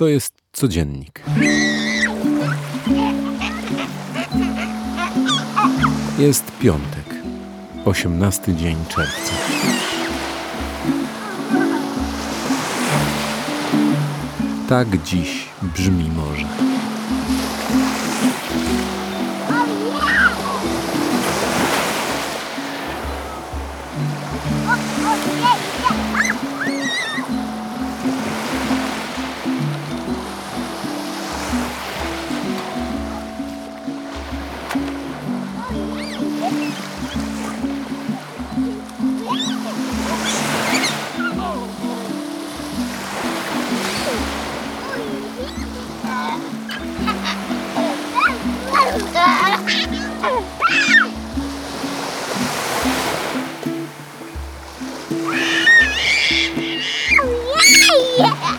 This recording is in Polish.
To jest codziennik. Jest piątek, osiemnasty dzień czerwca. Tak dziś brzmi morze. yeah.